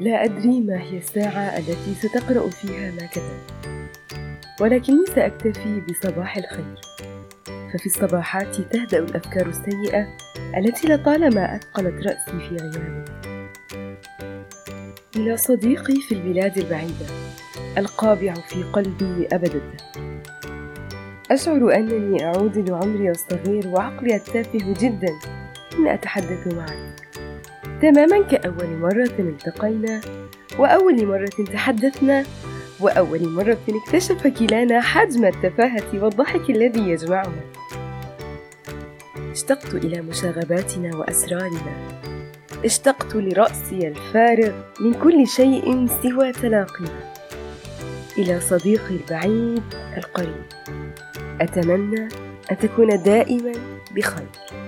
لا أدري ما هي الساعة التي ستقرأ فيها ما كتبت ولكني سأكتفي بصباح الخير. ففي الصباحات تهدأ الأفكار السيئة التي لطالما أثقلت رأسي في غيابي إلى صديقي في البلاد البعيدة القابع في قلبي أبد الدهر أشعر أنني أعود لعمري الصغير وعقلي التافه جدا. حين أتحدث معك. تماما كأول مرة التقينا وأول مرة تحدثنا وأول مرة اكتشف كلانا حجم التفاهة والضحك الذي يجمعنا اشتقت إلى مشاغباتنا وأسرارنا. اشتقت لرأسي الفارغ من كل شيء سوى تلاقينا إلى صديقي البعيد القريب. أتمنى أن تكون دائما بخير.